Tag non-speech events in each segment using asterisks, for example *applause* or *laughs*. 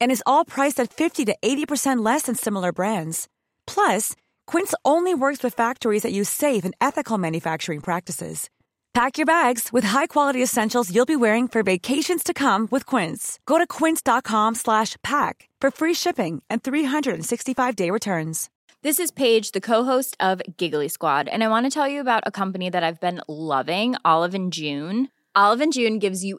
and is all priced at 50 to 80% less than similar brands. Plus, Quince only works with factories that use safe and ethical manufacturing practices. Pack your bags with high-quality essentials you'll be wearing for vacations to come with Quince. Go to quince.com/pack for free shipping and 365-day returns. This is Paige, the co-host of Giggly Squad, and I want to tell you about a company that I've been loving, Olive and June. Olive and June gives you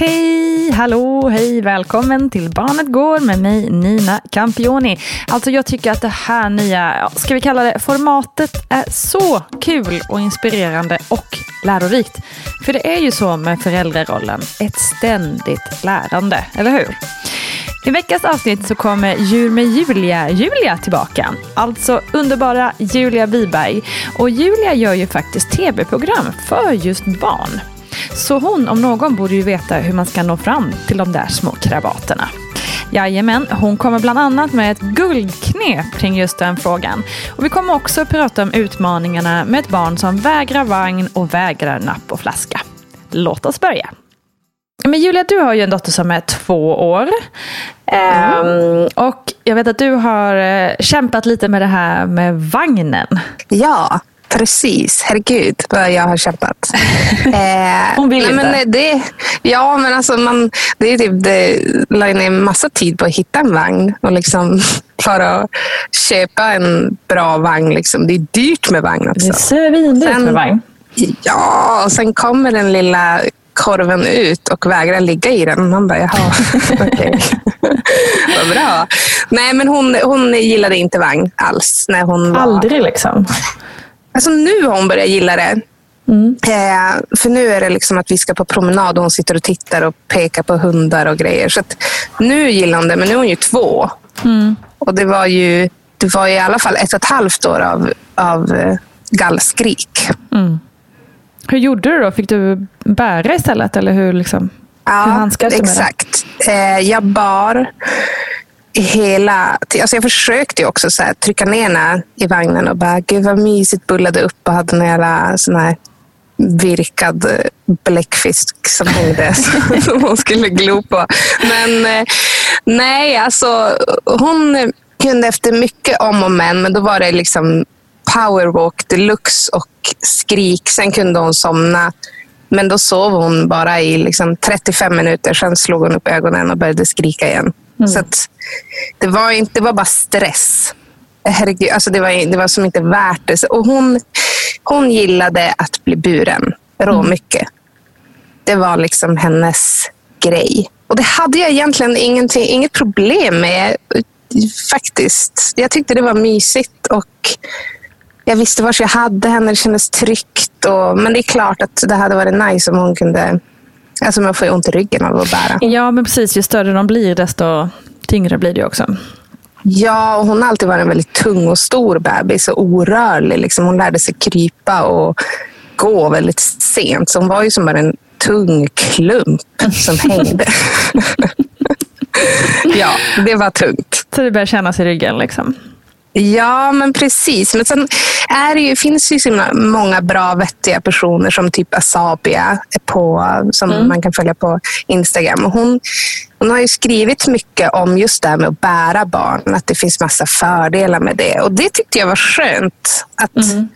Hej, hallå, hej, välkommen till Barnet Går med mig Nina Campioni. Alltså jag tycker att det här nya, ska vi kalla det formatet, är så kul och inspirerande och lärorikt. För det är ju så med föräldrarollen, ett ständigt lärande, eller hur? I veckans avsnitt så kommer Djur med Julia, Julia tillbaka. Alltså underbara Julia Wiberg. Och Julia gör ju faktiskt tv-program för just barn. Så hon om någon borde ju veta hur man ska nå fram till de där små krabaterna. Jajamän, hon kommer bland annat med ett guldknep kring just den frågan. Och vi kommer också prata om utmaningarna med ett barn som vägrar vagn och vägrar napp och flaska. Låt oss börja. Men Julia, du har ju en dotter som är två år. Mm. Um, och jag vet att du har eh, kämpat lite med det här med vagnen. Ja, Precis, herregud vad jag har kämpat. *laughs* eh, Hon vill nej, inte? Men det, ja, men alltså man, det, är typ, det la ner massa tid på att hitta en vagn. Och liksom, *laughs* för att köpa en bra vagn. Liksom. Det är dyrt med vagn också. Det är svindyrt med vagn. Ja, och sen kommer den lilla korven ut och vägrar ligga i den. Man bara, jaha, *laughs* okej. Vad bra. Nej, men hon, hon gillade inte vagn alls. När hon var... Aldrig liksom? Alltså nu har hon börjat gilla det. Mm. Eh, för nu är det liksom att vi ska på promenad och hon sitter och tittar och pekar på hundar och grejer. Så nu gillar hon det, men nu är hon ju två. Mm. Och det var ju det var i alla fall ett och ett halvt år av, av eh, gallskrik. Mm. Hur gjorde du då? Fick du bära istället? Eller hur, liksom, ja, hur exakt. Eh, jag bar hela... Alltså jag försökte också så här, trycka ner henne i vagnen och bara, gud vad mysigt, bullade upp och hade en jävla sån här virkad eh, bläckfisk som hängde *laughs* som hon skulle glo på. Men eh, nej, alltså hon kunde efter mycket om och men, men då var det liksom powerwalk deluxe och skrik. Sen kunde hon somna. Men då sov hon bara i liksom 35 minuter. Sen slog hon upp ögonen och började skrika igen. Mm. Så det, var inte, det var bara stress. herregud, alltså det, var, det var som inte värt det. Och hon, hon gillade att bli buren råmycket. Det var liksom hennes grej. Och det hade jag egentligen inget problem med faktiskt. Jag tyckte det var mysigt och jag visste var jag hade henne. Det kändes tryggt. Och, men det är klart att det hade varit nice om hon kunde... Alltså man får ju ont i ryggen av att bära. Ja, men precis. Ju större de blir, desto tyngre blir det också. Ja, och hon har alltid varit en väldigt tung och stor bebis och orörlig. Liksom. Hon lärde sig krypa och gå väldigt sent. Så hon var ju som bara en tung klump som *laughs* hängde. *laughs* ja, det var tungt. Så det började kännas i ryggen liksom? Ja, men precis. Men sen är det ju, finns det ju många bra, vettiga personer som typ Asabia på, som mm. man kan följa på Instagram. Och hon, hon har ju skrivit mycket om just det här med att bära barn, att det finns massa fördelar med det. Och det tyckte jag var skönt. Att, mm.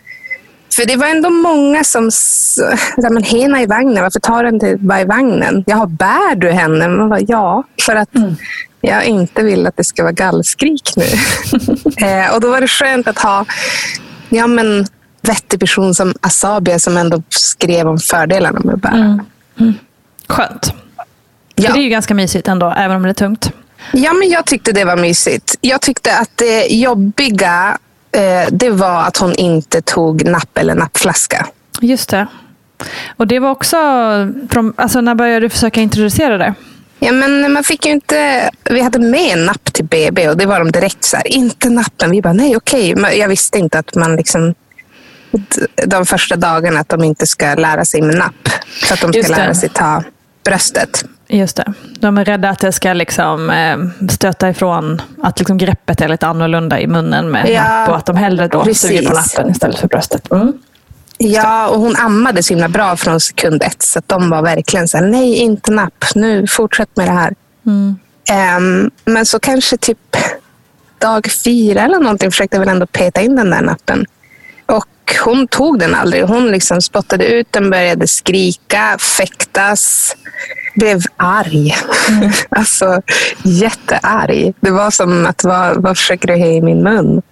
För det var ändå många som sa, men Hena i vagnen, varför tar du inte bara i vagnen? Ja, bär du henne? Man bara, ja, för att mm jag inte vill att det ska vara gallskrik nu. *laughs* eh, och då var det skönt att ha ja, men, vettig person som Asabia som ändå skrev om fördelarna med att bära. Mm. Mm. Skönt. Ja. Det är ju ganska mysigt ändå, även om det är tungt. Ja, men jag tyckte det var mysigt. Jag tyckte att det jobbiga eh, det var att hon inte tog napp eller nappflaska. Just det. Och det var också, från, alltså när började du försöka introducera det? Ja, men man fick ju inte... Vi hade med en napp till BB och det var de direkt så här, inte nappen. Vi bara, nej okej. Okay. Jag visste inte att man liksom de första dagarna att de inte ska lära sig med napp. Så att de ska lära sig ta bröstet. Just det. De är rädda att det ska liksom, eh, stöta ifrån att liksom greppet är lite annorlunda i munnen med ja, napp och att de hellre då precis. suger på nappen istället för bröstet. Mm. Ja, och hon ammade så himla bra från sekund ett. Så de var verkligen så här, nej inte napp, nu fortsätt med det här. Mm. Um, men så kanske typ dag fyra eller någonting försökte jag väl ändå peta in den där nappen. Och hon tog den aldrig. Hon liksom spottade ut den, började skrika, fäktas, blev arg. Mm. *laughs* alltså jättearg. Det var som att, vad, vad försöker du ha i min mun?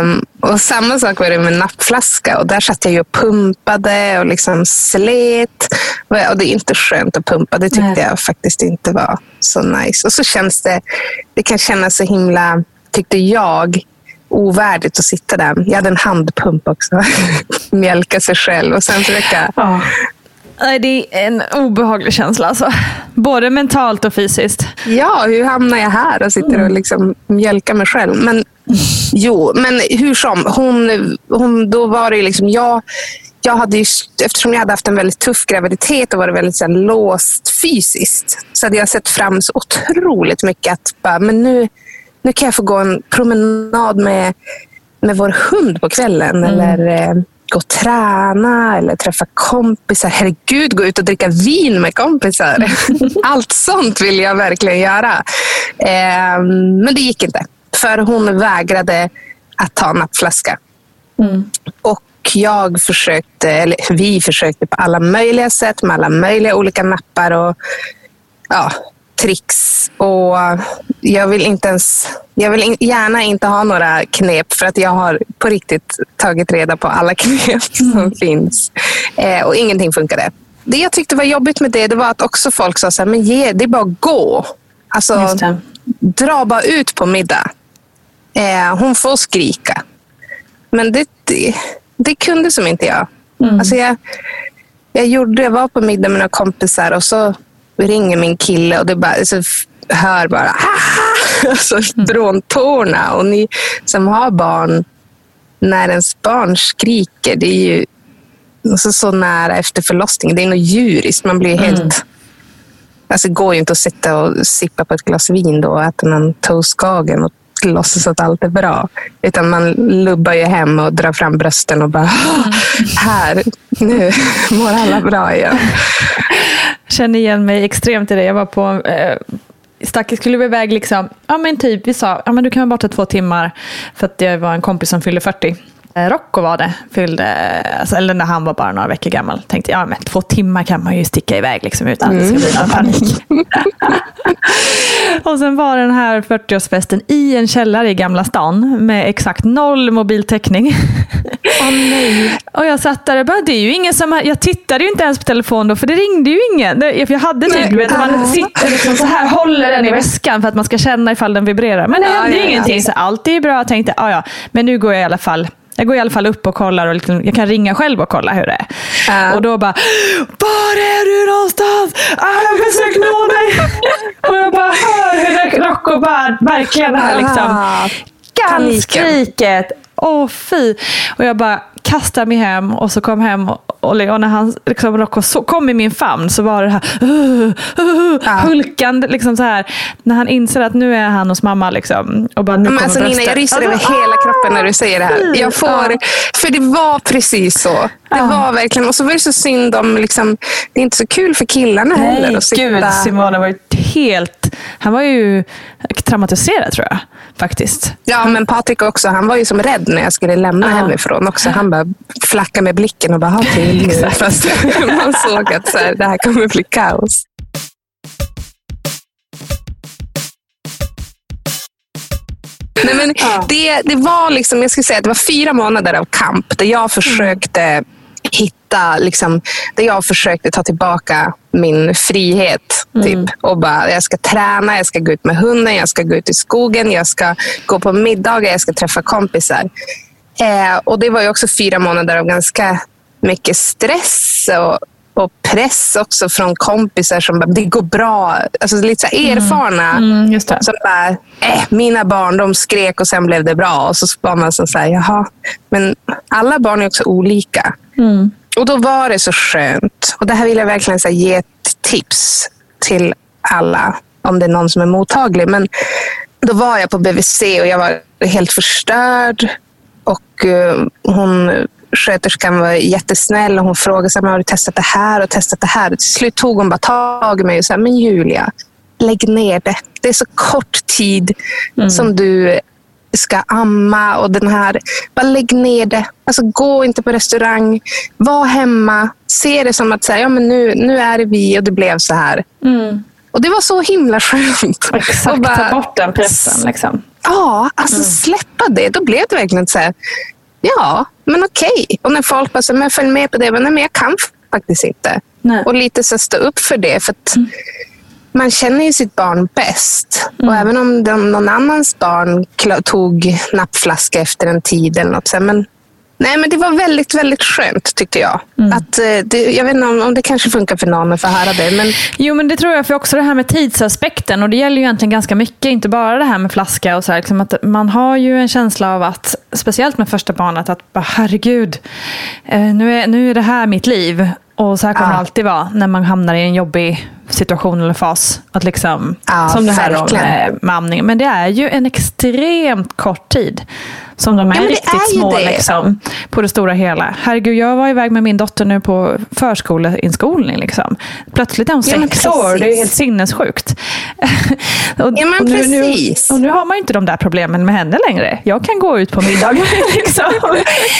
Um, *laughs* och samma sak var det med nappflaska. Och där satt jag och pumpade och liksom slet. Och det är inte skönt att pumpa. Det tyckte Nej. jag faktiskt inte var så nice. Och så känns det, det kan kännas så himla, tyckte jag, ovärdigt att sitta där. Jag hade en handpump också. *laughs* Mjälka sig själv och sen försöka. Nej, det är en obehaglig känsla. Alltså. Både mentalt och fysiskt. Ja, hur hamnar jag här och sitter och mm. liksom mjölkar mig själv? Men jo, men hur som. Hon, hon, då var det liksom jag, jag hade just, eftersom jag hade haft en väldigt tuff graviditet och varit väldigt så här, låst fysiskt så hade jag sett fram så otroligt mycket att bara, men nu, nu kan jag få gå en promenad med, med vår hund på kvällen. Mm. Eller eh, gå och träna eller träffa kompisar. Herregud, gå ut och dricka vin med kompisar. *laughs* Allt sånt vill jag verkligen göra. Eh, men det gick inte. För hon vägrade att ta nappflaska. Mm. Och jag försökte, eller vi försökte på alla möjliga sätt med alla möjliga olika nappar och ja, tricks. Och jag vill inte ens, jag vill gärna inte ha några knep för att jag har på riktigt tagit reda på alla *laughs* knep som mm. finns. Eh, och ingenting funkade. Det jag tyckte var jobbigt med det, det var att också folk sa så här, men ge, det är bara att gå. Alltså, dra bara ut på middag. Eh, hon får skrika. Men det, det, det kunde som inte jag. Mm. Alltså jag, jag, gjorde, jag var på middag med några kompisar och så ringer min kille och det bara, så hör bara *laughs* alltså, från tårna. Och ni som har barn, när ens barn skriker, det är ju alltså, så nära efter förlossningen. Det är något djuriskt. Man blir helt... Mm. Alltså, det går ju inte att sitta och sippa på ett glas vin då och äta någon toastkagen och låtsas att allt är bra. Utan man lubbar ju hem och drar fram brösten och bara, här, nu *laughs* mår alla bra igen. känner igen mig extremt i det. Jag var på eh, Stackis skulle vi iväg liksom, ja men typ, vi sa, ja men du kan vara borta två timmar för att det var en kompis som fyllde 40. Rocco var det, fyllde, alltså, eller när han var bara några veckor gammal. Tänkte ja men två timmar kan man ju sticka iväg liksom, utan att det ska bli någon panik. *laughs* och sen var den här 40-årsfesten i en källare i Gamla stan med exakt noll mobiltäckning. Åh nej. Och jag satt där och bara, det är ju ingen som har, jag tittade ju inte ens på telefon då för det ringde ju ingen. Det- För jag hade typ, Nej. du vet, man sitter liksom så här, håller den i väskan för att man ska känna ifall den vibrerar. Men det Ja, hände ja, ja. ingenting så allt är bra. Jag tänkte, ah, ja, men nu går jag i alla fall jag går i alla fall upp och kollar och liksom, jag kan ringa själv och kolla hur det är. Ja. Och då bara, var är du någonstans? Ah, jag försöker nå dig. och jag bara hör hur Rocco bara, verkligen det här liksom, gallskriket. Åh fy. Och jag bara kastade mig hem och så kom hem och, och, och när han liksom Rocco så, kom i min famn så var det här uh, uh, Ja. hulkande. Liksom så här, när han inser att nu är han hos mamma. Liksom, och bara, nu Men alltså Nina, jag ryser Ja, över hela kroppen när du säger det här. Jag får, Ja. För det var precis så. Det var verkligen, och så var det så synd om, liksom, det är inte så kul för killarna heller Nej, att sitta. gud. Simon har varit helt... Han var ju traumatiserad tror jag. Faktiskt. Ja, men Patrik också. Han var ju som rädd när jag skulle lämna hemifrån också. Han bara flackade med blicken och bara, ha *laughs* nu. Fast *laughs* man såg att så här, det här kommer bli kaos. Nej, men det, det var liksom, jag skulle säga att det var fyra månader av kamp där jag försökte hitta, liksom, där jag försökte ta tillbaka min frihet. Typ. Och bara, jag ska träna, jag ska gå ut med hunden, jag ska gå ut i skogen, jag ska gå på middagar, jag ska träffa kompisar. Eh, och det var ju också fyra månader av ganska mycket stress och, och press också från kompisar som bara, det går bra. Alltså lite så här erfarna. Mm, det. Som bara, eh, mina barn de skrek och sen blev det bra. Och så var man så här, jaha. Men alla barn är också olika. Mm. Och då var det så skönt. Och det här vill jag verkligen så här, ge ett tips till alla. Om det är någon som är mottaglig. Men då var jag på BVC och jag var helt förstörd. Och eh, hon sköterskan var jättesnäll och hon frågade så här, "Men har du testat det här och testat det här. Och till slut tog hon bara tag i mig och sa, men Julia, lägg ner det. Det är så kort tid som du ska amma och den här, bara lägg ner det. Alltså gå inte på restaurang, var hemma, se det som att säga, ja, men nu, nu är det vi och det blev så här. Och det var så himla skönt. *laughs* Exakt, bara- ta bort den pressen. Liksom. Ja, alltså släppa det. Då blev det verkligen så här, ja, men okej. Och när folk bara, så, men följ med på det. Men, nej, men jag kan faktiskt inte. Nej. Och lite så stå upp för det. För att man känner ju sitt barn bäst. Och även om de, någon annans barn tog nappflaska efter en tid eller något. Så, här, men, nej, men det var väldigt, väldigt skönt tyckte jag. Att, eh, det, jag vet inte om, om det kanske funkar för någon att få höra det. Men Jo, men det tror jag, för också det här med tidsaspekten. Och det gäller ju egentligen ganska mycket, inte bara det här med flaska och så här, liksom att Man har ju en känsla av att, speciellt med första barnet, att bara, herregud, eh, nu är, nu är det här mitt liv. Och så här kommer Ja. det alltid vara när man hamnar i en jobbig situation eller fas. Att liksom, Ja, som det här verkligen. med, amningen. Men det är ju en extremt kort tid som de är Ja, riktigt är små. det. Liksom, på det stora hela. Herregud, jag var iväg med min dotter nu på förskoleinskolning. Liksom. Plötsligt är hon Ja, sex år. Det är helt sinnessjukt. *laughs* och, Ja, men och nu, nu, precis. och nu har man ju inte de där problemen med henne längre. Jag kan gå ut på middagar. *laughs* liksom.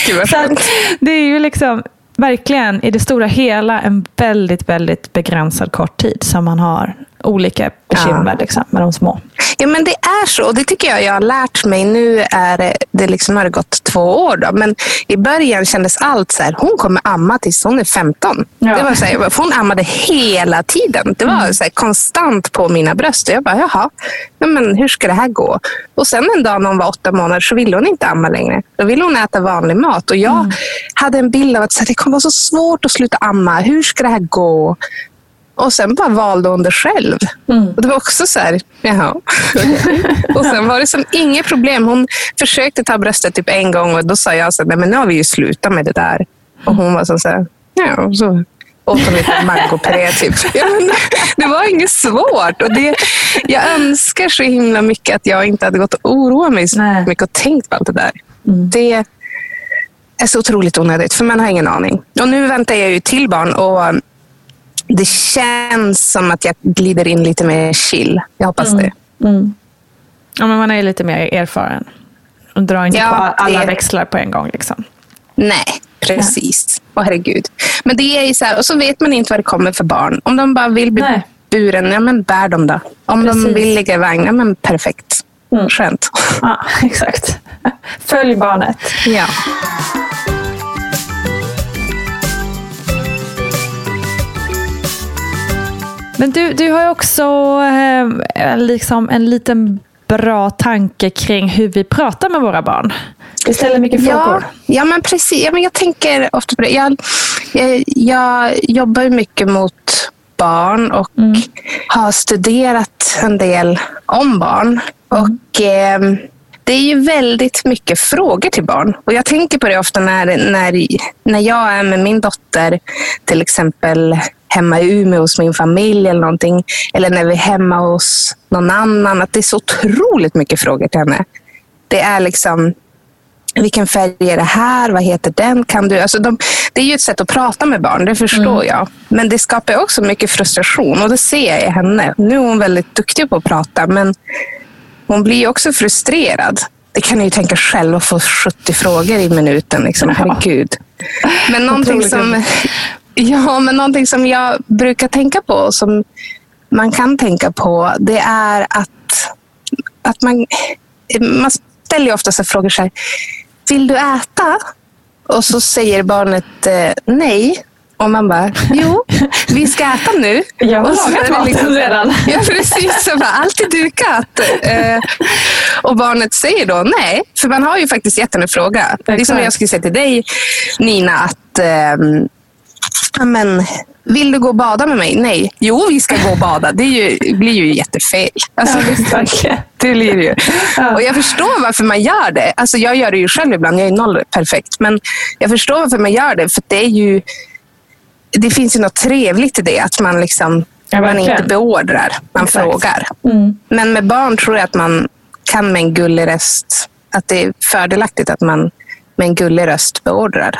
*laughs* Det är ju liksom verkligen i det stora hela en väldigt, väldigt begränsad kort tid som man har olika bekymmer liksom, med de små. Ja, men det är så. Och det tycker jag jag har lärt mig. Nu är det, det liksom, har det gått två år. Då. Men i början kändes allt så här. Hon kommer amma tills hon är 15. Ja. Det var så här, hon ammade hela tiden. Det var så här, konstant på mina bröst. Och jag bara, jaha, ja, men hur ska det här gå? Och sen en dag när hon var åtta månader så ville hon inte amma längre. Då ville hon äta vanlig mat. Och jag hade en bild av att så här, det kommer vara så svårt att sluta amma. Hur ska det här gå? Och sen bara valde hon det själv. Och det var också så här, jaha. *laughs* och sen var det som inget problem. Hon försökte ta bröstet typ en gång och då sa jag så här, nej men nu har vi ju slutat med det där. Och hon var så här, ja, och så åt hon lite mangopuré typ. *laughs* Ja, men det var inget svårt. Och det, jag önskar så himla mycket att jag inte hade gått och oroat mig så Nej. mycket och tänkt på allt det där. Det är så otroligt onödigt, för man har ingen aning. Och nu väntar jag ju till barn och det känns som att jag glider in lite mer chill. Jag hoppas det. Ja, men man är ju lite mer erfaren. dra inte Ja, på alla det- växlar på en gång. Liksom. Nej, precis. Åh herregud. Men det är ju så här, och så vet man inte vad det kommer för barn. Om de bara vill bli Nej. buren, ja men bär dem då. Om Precis. de vill ligga i vagn, ja men perfekt. Skönt. Ja, *laughs* exakt. Följ barnet. Ja. Men du, du har ju också eh, liksom en liten bra tanke kring hur vi pratar med våra barn. Vi ställer mycket Ja, frågor. ja, men precis. Ja, men jag tänker ofta på det. Jag, jag, jag jobbar ju mycket mot barn och har studerat en del om barn. Och eh, Det är ju väldigt mycket frågor till barn. Och Jag tänker på det ofta när, när, när jag är med min dotter, till exempel hemma i Umeå hos min familj eller någonting. Eller när vi är hemma hos någon annan. Att det är så otroligt mycket frågor till henne. Det är liksom vilken färg är det här? Vad heter den? Kan du? Alltså de, det är ju ett sätt att prata med barn, det förstår jag. Men det skapar också mycket frustration och det ser jag i henne. Nu är hon väldigt duktig på att prata, men hon blir också frustrerad. Det kan ni ju tänka själv att få 70 frågor i minuten. Liksom. Herregud. Men någonting som, *laughs* ja, men någonting som jag brukar tänka på, som man kan tänka på, det är att, att man, man ställer ju ofta så här frågor så här. Vill du äta? Och så säger barnet eh, nej. Och man bara, jo, *laughs* vi ska äta nu. Jag har lagat maten redan. *laughs* Ja, precis. Så bara, allt är dukat. Eh, och barnet säger då nej. För man har ju faktiskt gett en fråga. Det är som jag skulle säga till dig, Nina, att ja, men, vill du gå och bada med mig? Nej. Jo, vi ska gå och bada. Det ju, blir ju jättefel. Alltså, det blir det ju. Och jag förstår varför man gör det. Alltså, jag gör det ju själv ibland. Jag är noll perfekt. Men jag förstår varför man gör det. För det är ju... Det finns ju något trevligt i det. Att man liksom... Ja, man inte beordrar. Man Exakt. frågar. Men med barn tror jag att man kan med en gullig röst. Att det är fördelaktigt att man med en gullig röst beordrar.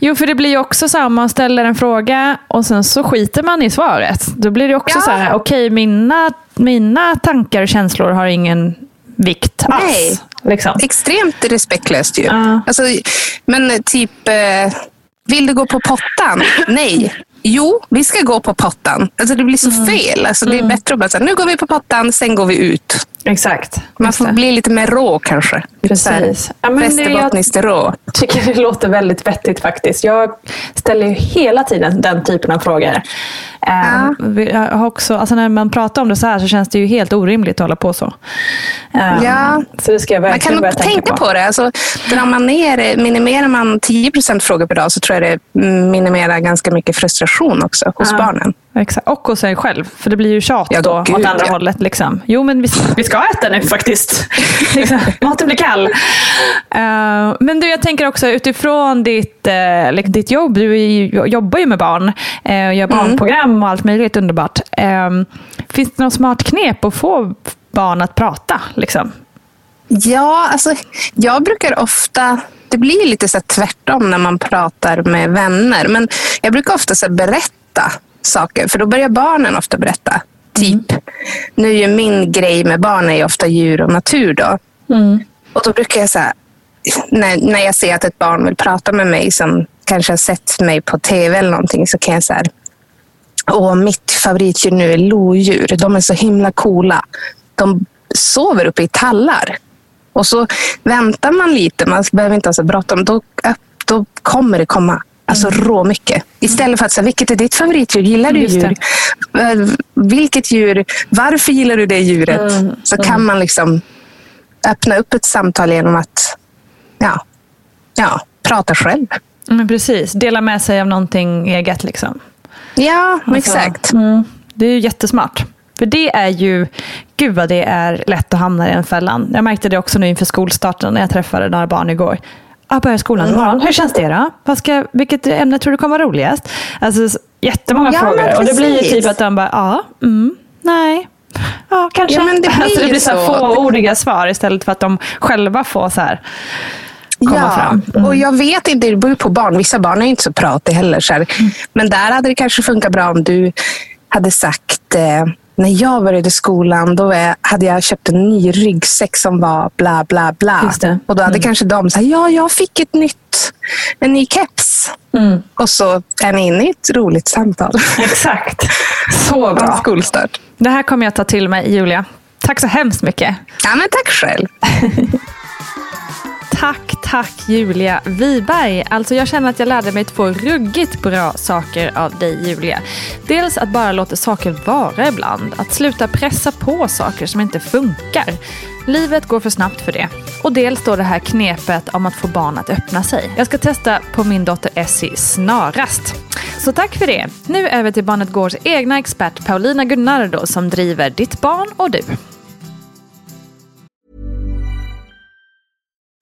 Jo, för det blir ju också så här man ställer en fråga och sen så skiter man i svaret. Då blir det också Ja. så här, okej, mina, mina tankar och känslor har ingen vikt alls. Nej. Liksom. Extremt respektlöst ju. Ja. Alltså, men typ, eh, vill du gå på pottan? Nej. Jo, vi ska gå på pottan. Alltså, det blir så Mm. fel. Alltså, det är bättre att bara säga, nu går vi på pottan, sen går vi ut. Exakt. Man får bli lite mer rå kanske. Precis. Ja, Västerbottniskt rå. tycker det låter väldigt vettigt faktiskt. Jag ställer ju hela tiden den typen av frågor. Ja. Um, jag har också, alltså när man pratar om det så här så känns det ju helt orimligt att hålla på så. Um, Ja. Så det ska jag Man kan börja nog tänka på. det. Alltså, drar man ner, minimerar man 10% frågor per dag så tror jag det minimerar ganska mycket frustration också hos Ja. barnen. Exakt. Och hos sig själv, för det blir ju tjat Ja, då gud, åt andra ja. hållet. Liksom. Jo, men vi, *laughs* vi ska äta nu faktiskt. *laughs* liksom. Maten blir kall. Eh, men du, jag tänker också utifrån ditt, uh, ditt jobb, du ju, jobbar ju med barn, uh, gör barnprogram och allt möjligt underbart. Eh, finns det något smart knep att få barn att prata? Liksom? Ja, alltså, jag brukar ofta... Det blir lite så här tvärtom när man pratar med vänner. Men jag brukar ofta så berätta saker, för då börjar barnen ofta berätta. Typ, nu är ju min grej med barn är ofta djur och natur. Då. Och då brukar jag så här, när, när jag ser att ett barn vill prata med mig som kanske har sett mig på tv eller någonting så kan jag säga Åh, mitt favoritdjur nu är lodjur. De är så himla coola. De sover uppe i tallar. Och så väntar man lite, man behöver inte ha så bråttom. Då, då kommer det komma alltså rå mycket. Istället för att säga, vilket är ditt favoritdjur? Gillar du djur? Eh, Vilket djur? Varför gillar du det djuret? Så kan man liksom öppna upp ett samtal genom att ja, ja, prata själv. Men precis, dela med sig av någonting eget. Liksom. Ja, Alltså, exakt. Mm, det är ju jättesmart. För det är ju, gud vad det är lätt att hamna i den fällan. Jag märkte det också nu inför skolstarten när jag träffade några barn igår. Jag börjar skolan imorgon. Hur känns det då? Vad ska, vilket ämne tror du kommer vara roligast? Alltså jättemånga Ja, frågor. Och det blir ju typ att de bara, ja, mm, nej. Ja, kanske. Ja, men det *laughs* blir alltså, det blir så så. fåordiga svar istället för att de själva får så här komma ja, fram. Mm. och jag vet inte, det beror på barn. Vissa barn är inte så pratiga heller. Så här. Mm. Men där hade det kanske funkat bra om du hade sagt, eh, när jag började skolan, då hade jag köpt en ny ryggsäck som var bla bla bla. Och då hade Mm. kanske de sagt, ja, jag fick ett nytt, en ny keps. Mm. Och så är ni inne i ett roligt samtal. *laughs* Exakt. Så bra. skolstart. Det här kommer jag ta till mig, Julia. Tack så hemskt mycket. Ja, men tack själv. *laughs* Tack, tack Julia Wiberg. Alltså jag känner att jag lärde mig två ruggigt bra saker av dig Julia. Dels att bara låta saker vara ibland. Att sluta pressa på saker som inte funkar. Livet går för snabbt för det. Och dels då det här knepet om att få barn att öppna sig. Jag ska testa på min dotter Essie snarast. Så tack för det. Nu över till Barnet Gårds egna expert Paulina Gunnardo som driver Ditt barn och du.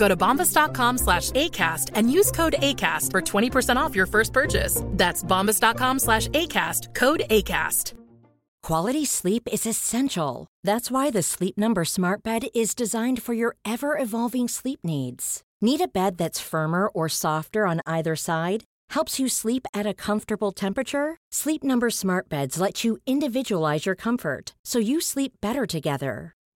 Go to bombas.com slash ACAST and use code ACAST for 20% off your first purchase. That's bombas.com slash ACAST, code ACAST. Quality sleep is essential. That's why the Sleep Number Smart Bed is designed for your ever evolving sleep needs. Need a bed that's firmer or softer on either side? Helps you sleep at a comfortable temperature? Sleep Number Smart Beds let you individualize your comfort so you sleep better together.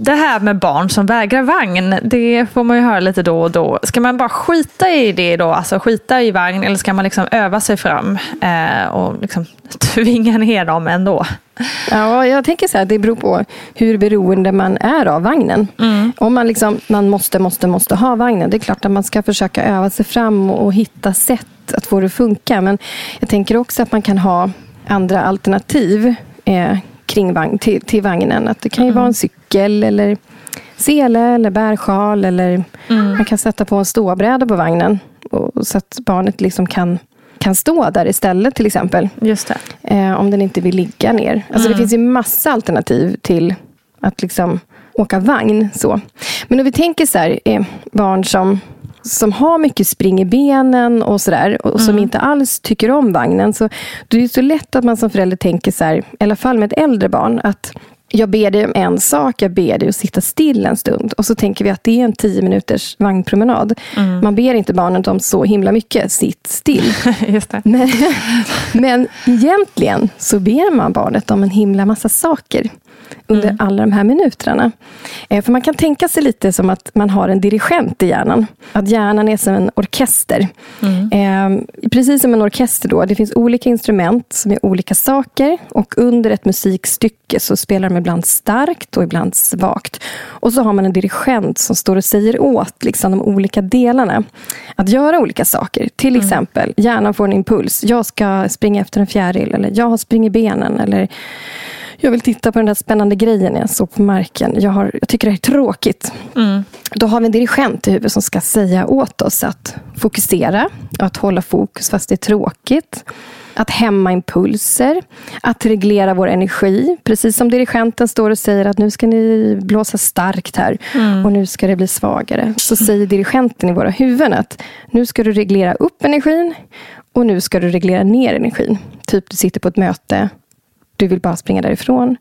Det här med barn som vägrar vagn, det får man ju höra lite då och då. Ska man bara skita i det då, alltså skita i vagn, eller ska man liksom öva sig fram eh, och liksom *laughs* tvinga ner dem ändå? Ja, jag tänker så här, det beror på hur beroende man är av vagnen. Om man, liksom, man måste, måste, måste ha vagnen, det är klart att man ska försöka öva sig fram och, och hitta sätt att få det att funka. Men jag tänker också att man kan ha andra alternativ eh, kring vagn, till, till vagnen. Att det kan ju vara en cykel eller sele eller bärsjal. Eller Man kan sätta på en ståbräda på vagnen och, så att barnet liksom kan, kan stå där istället till exempel. Just det. Eh, om den inte vill ligga ner. Alltså Det finns ju massa alternativ till att liksom åka vagn. Så. Men om vi tänker så här, eh, barn som, som har mycket spring i benen och sådär och som inte alls tycker om vagnen. Så det är så lätt att man som förälder tänker så här, i alla fall med ett äldre barn, att jag ber dig om en sak, jag ber dig att sitta still en stund. Och så tänker vi att det är en tio minuters vagnpromenad. Mm. Man ber inte barnet om så himla mycket, sitt still. *laughs* Just det. Men, men egentligen så ber man barnet om en himla massa saker under mm. alla de här minuterna. Eh, för man kan tänka sig lite som att man har en dirigent i hjärnan. Att hjärnan är som en orkester. Mm. Eh, precis som en orkester då, det finns olika instrument som är olika saker. Och under ett musikstycke så spelar de ibland starkt och ibland svagt. Och så har man en dirigent som står och säger åt liksom, de olika delarna att göra olika saker. Till mm. exempel, hjärnan får en impuls. Jag ska springa efter en fjäril, eller jag har spring benen. Eller jag vill titta på den där spännande grejen jag såg på marken. Jag, har, jag tycker det här är tråkigt. Mm. Då har vi en dirigent i huvudet som ska säga åt oss att fokusera, att hålla fokus fast det är tråkigt. Att hämma impulser, att reglera vår energi. Precis som dirigenten står och säger att nu ska ni blåsa starkt här mm. och nu ska det bli svagare. Så säger dirigenten i våra huvuden att nu ska du reglera upp energin och nu ska du reglera ner energin. Typ du sitter på ett möte du vill bara springa därifrån.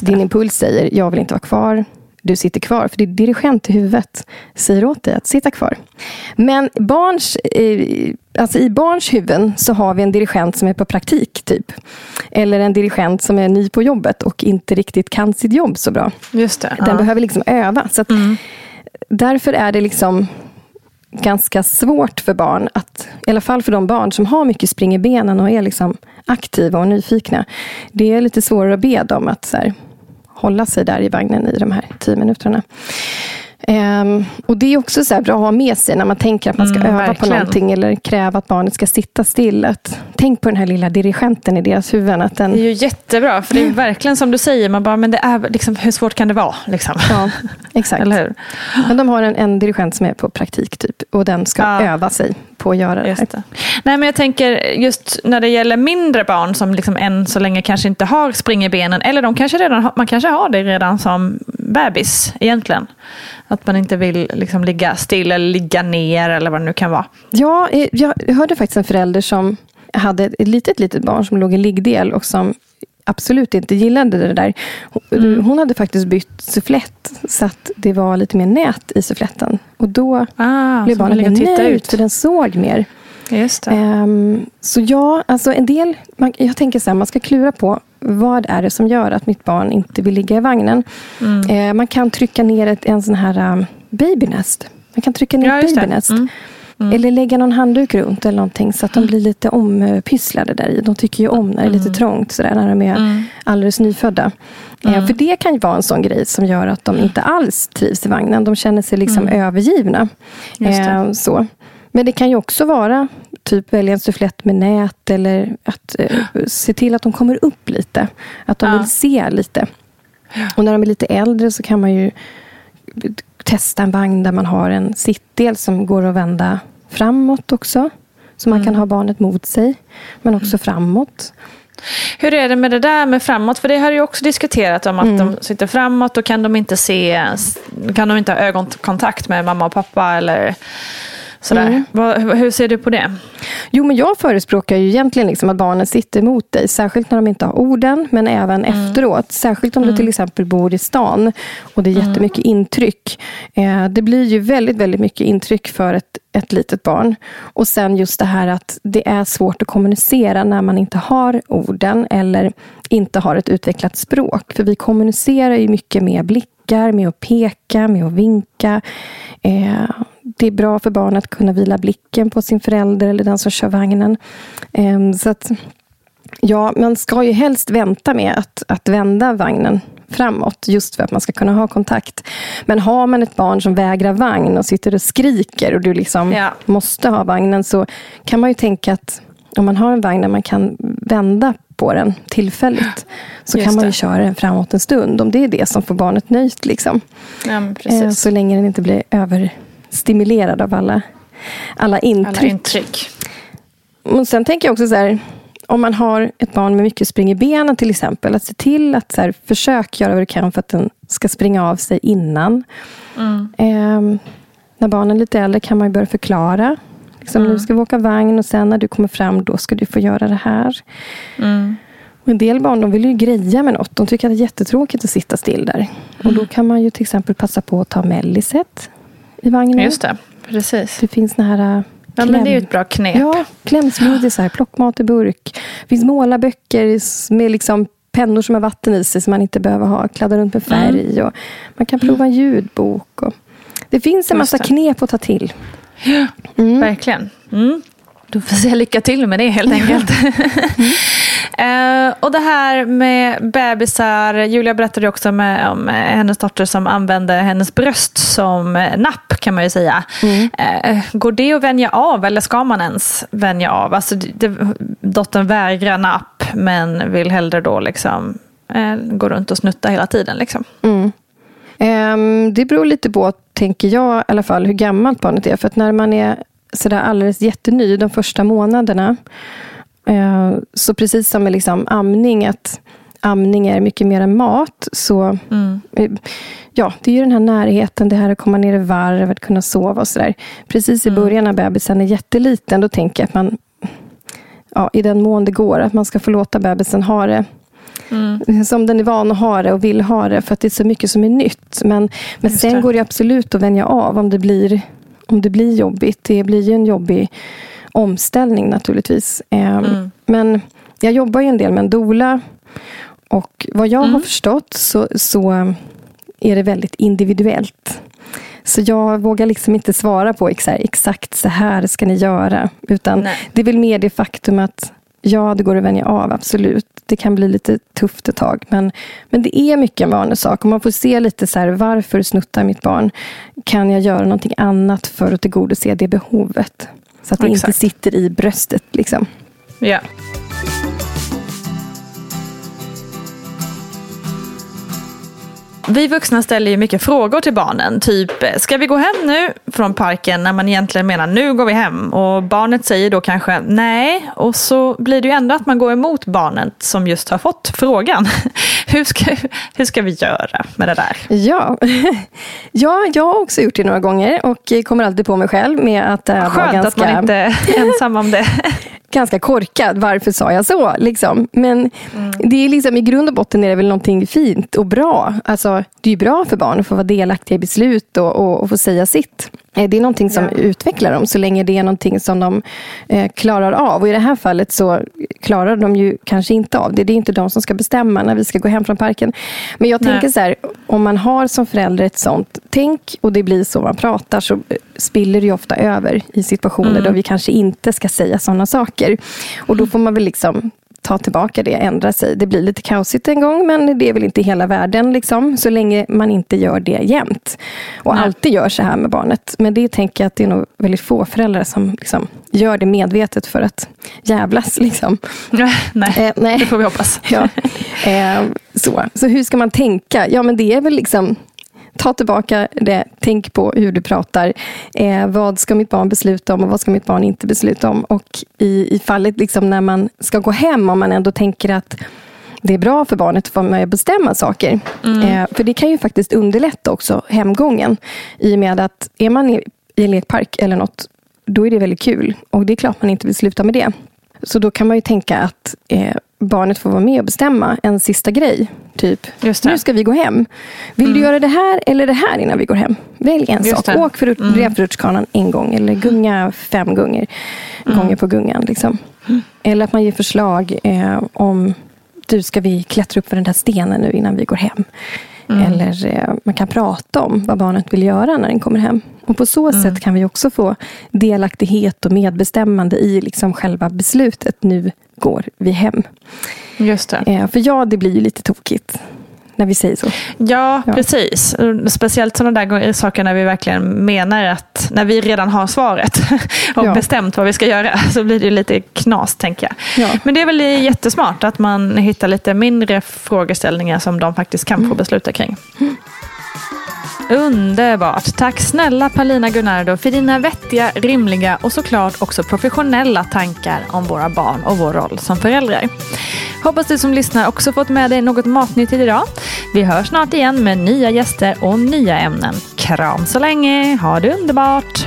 Din impuls säger, jag vill inte vara kvar. Du sitter kvar, för det är dirigent i huvudet säger åt dig att sitta kvar. Men barns, eh, alltså i barns huvuden så har vi en dirigent som är på praktik, typ. Eller en dirigent som är ny på jobbet och inte riktigt kan sitt jobb så bra. Just det, Den ja. behöver liksom öva. Så mm. Därför är det liksom ganska svårt för barn, att, i alla fall för de barn som har mycket spring i benen och är liksom aktiva och nyfikna. Det är lite svårare att be dem att så här, hålla sig där i vagnen i de här tio minuterna. Um, och Det är också så bra att ha med sig när man tänker att man ska mm, öva verkligen. på någonting eller kräva att barnet ska sitta still. Att, tänk på den här lilla dirigenten i deras huvuden. Att den... Det är ju jättebra, för det är verkligen som du säger, man bara, men det är, liksom, hur svårt kan det vara? Liksom. Ja, *laughs* exakt. eller hur? Men de har en, en dirigent som är på praktik typ, och den ska ja. öva sig på att göra det här. Det. Nej, men jag tänker just när det gäller mindre barn som liksom än så länge kanske inte har spring i benen, eller de kanske redan, man kanske har det redan som bebis egentligen. Att man inte vill liksom ligga still eller ligga ner eller vad det nu kan vara. Ja, eh, jag hörde faktiskt en förälder som hade ett litet, litet barn som låg i liggdel och som absolut inte gillade det där. Mm. Hon hade faktiskt bytt sufflett så att det var lite mer nät i suffletten. Och då ah, blev barnet mer nöjt, ut. för den såg mer. Just um, så ja, alltså en del, man, jag tänker så här, man ska klura på vad är det som gör att mitt barn inte vill ligga i vagnen? Mm. Eh, man kan trycka ner ett, en sån här um, babynest. Man kan trycka ner ja, ett babynest. Mm. Mm. Eller lägga någon handduk runt eller någonting så att de blir lite ompysslade där i. De tycker ju om när det är lite mm. trångt sådär, när de är mm. alldeles nyfödda. Eh, mm. för det kan ju vara en sån grej som gör att de inte alls trivs i vagnen. De känner sig liksom övergivna. Eh, så. Men det kan ju också vara typ välja en sufflett med nät eller att eh, se till att de kommer upp lite. Att de ja. vill se lite. Och när de är lite äldre så kan man ju testa en vagn där man har en sittdel som går att vända framåt också. Så man mm. kan ha barnet mot sig, men också mm. framåt. Hur är det med det där med framåt? För det har ju också diskuterat om att mm. de sitter framåt och kan de inte se, kan de inte ha ögonkontakt med mamma och pappa eller Sådär. Mm. Vad, hur ser du på det? Jo, men jag förespråkar ju egentligen liksom att barnen sitter emot dig. Särskilt när de inte har orden, men även mm. efteråt. Särskilt om mm. du till exempel bor i stan och det är mm. jättemycket intryck. Eh, det blir ju väldigt, väldigt mycket intryck för ett, ett litet barn. Och sen just det här att det är svårt att kommunicera när man inte har orden eller inte har ett utvecklat språk. För vi kommunicerar ju mycket med blickar, med att peka, med att vinka. Eh, det är bra för barnet att kunna vila blicken på sin förälder eller den som kör vagnen. Ehm, så att, ja, man ska ju helst vänta med att, att vända vagnen framåt, just för att man ska kunna ha kontakt. Men har man ett barn som vägrar vagn och sitter och skriker och du liksom ja. måste ha vagnen, så kan man ju tänka att om man har en vagn där man kan vända på den tillfälligt, så Just kan man ju det. köra den framåt en stund, om det är det som får barnet nöjt. Liksom. Ja, ehm, så länge den inte blir över stimulerad av alla, alla intryck. Alla intryck. Och sen tänker jag också så här, om man har ett barn med mycket spring i benen till exempel, att se till att så här, försök göra vad du kan för att den ska springa av sig innan. Mm. Eh, när barnen är lite äldre kan man börja förklara. Liksom, mm. Nu ska vi åka vagn och sen när du kommer fram, då ska du få göra det här. Mm. En del barn de vill ju greja med något. De tycker att det är jättetråkigt att sitta still där. Och då kan man ju till exempel passa på att ta melliset i vagnen. Just det, precis. Det finns såna här Ja, men det är ju ett bra knep. Ja, klämsmoothie, plockmat i burk. Det finns målarböcker med liksom pennor som har vatten i sig som man inte behöver ha. Kladda runt med färg. Mm. Och man kan prova en ljudbok. Och det finns en Just massa det. knep att ta till. Verkligen. Mm. Då får jag säga lycka till med det helt enkelt. Eh, och det här med bebisar. Julia berättade också med, om eh, hennes dotter som använde hennes bröst som eh, napp kan man ju säga. Eh, går det att vänja av eller ska man ens vänja av? Alltså, det, det, dottern vägrar napp men vill hellre då liksom eh, gå runt och snutta hela tiden. Liksom. Mm. Ehm, det beror lite på, tänker jag i alla fall, hur gammalt barnet är. För att när man är sådär alldeles jätteny de första månaderna. Eh, så precis som med liksom amning, att amning är mycket mer än mat. Så eh, ja, det är ju den här närheten, det här att komma ner i varv, att kunna sova och sådär. Precis i början när bebisen är jätteliten, då tänker jag att man, ja, i den mån det går, att man ska få låta bebisen ha det som den är van att ha det och vill ha det för att det är så mycket som är nytt. Men, men sen det. går det absolut att vänja av om det, blir, om det blir jobbigt. Det blir ju en jobbig omställning naturligtvis. Ehm, Men jag jobbar ju en del med en doula och vad jag har förstått så, så är det väldigt individuellt. Så jag vågar liksom inte svara på exakt, exakt så här ska ni göra. Utan Nej. det är väl mer det faktum att ja, det går att vänja av, absolut. Det kan bli lite tufft ett tag. Men, men det är mycket en vanlig sak. Och man får se lite så här, varför snuttar mitt barn? Kan jag göra någonting annat för att tillgodose det behovet? Så att det inte Exakt. sitter i bröstet. Liksom. Ja. Vi vuxna ställer ju mycket frågor till barnen. Typ, ska vi gå hem nu från parken? När man egentligen menar, nu går vi hem. Och barnet säger då kanske nej. Och så blir det ju ändå att man går emot barnet som just har fått frågan. *laughs* Hur ska, hur ska vi göra med det där? Ja. *laughs* ja, jag har också gjort det några gånger och kommer alltid på mig själv med att det var Skönt ganska... att man inte är ensam om det. *laughs* ganska korkad. Varför sa jag så? Liksom. Men det är liksom, i grund och botten är det väl någonting fint och bra. Alltså, det är ju bra för barn att få vara delaktiga i beslut och, och, och få säga sitt. Eh, Det är någonting som utvecklar dem så länge det är någonting som de eh, klarar av. Och i det här fallet så klarar de ju kanske inte av det. Det är inte de som ska bestämma när vi ska gå hem från parken. Men jag Nej. tänker så här, om man har som förälder ett sånt tänk och det blir så man pratar så eh, spiller det ju ofta över i situationer då vi kanske inte ska säga sådana saker. Och då får man väl liksom ta tillbaka det, ändra sig. Det blir lite kaosigt en gång, men det är väl inte hela världen. Liksom, så länge man inte gör det jämt. Och Nej. alltid gör så här med barnet. Men det tänker jag att det är nog väldigt få föräldrar som liksom, gör det medvetet för att jävlas. Liksom. *laughs* nej, Eh, nej. det får vi hoppas. Ja. *laughs* Eh, så. så hur ska man tänka? Ja, men det är väl liksom Ta tillbaka det, tänk på hur du pratar. Eh, vad ska mitt barn besluta om och vad ska mitt barn inte besluta om? Och i, i fallet liksom när man ska gå hem, om man ändå tänker att det är bra för barnet att få med och bestämma saker. Eh, för det kan ju faktiskt underlätta också hemgången. I och med att är man i, i en lekpark eller något, då är det väldigt kul. Och det är klart man inte vill sluta med det. Så då kan man ju tänka att eh, barnet får vara med och bestämma en sista grej. Typ, nu ska vi gå hem. Vill du göra det här eller det här innan vi går hem? Välj en Just sak. det. Åk för mm. rutschkanan en gång eller gunga fem gånger, gånger på gungan. Liksom. Eller att man ger förslag eh, om du ska vi klättra upp för den där stenen nu innan vi går hem. Eller eh, man kan prata om vad barnet vill göra när den kommer hem. Och På så sätt kan vi också få delaktighet och medbestämmande i liksom själva beslutet. Nu går vi hem. Just det. Eh, för ja, det blir ju lite tokigt när vi säger så. Ja, Ja. precis. Speciellt sådana där saker när vi verkligen menar att när vi redan har svaret *laughs* och Ja. bestämt vad vi ska göra *laughs* så blir det lite knas tänker jag. Ja. Men det är väl jättesmart att man hittar lite mindre frågeställningar som de faktiskt kan Mm. få besluta kring. Underbart! Tack snälla Paulina Gunnardo för dina vettiga, rimliga och såklart också professionella tankar om våra barn och vår roll som föräldrar. Hoppas du som lyssnar också fått med dig något matnyttigt idag. Vi hörs snart igen med nya gäster och nya ämnen. Kram så länge, ha det underbart!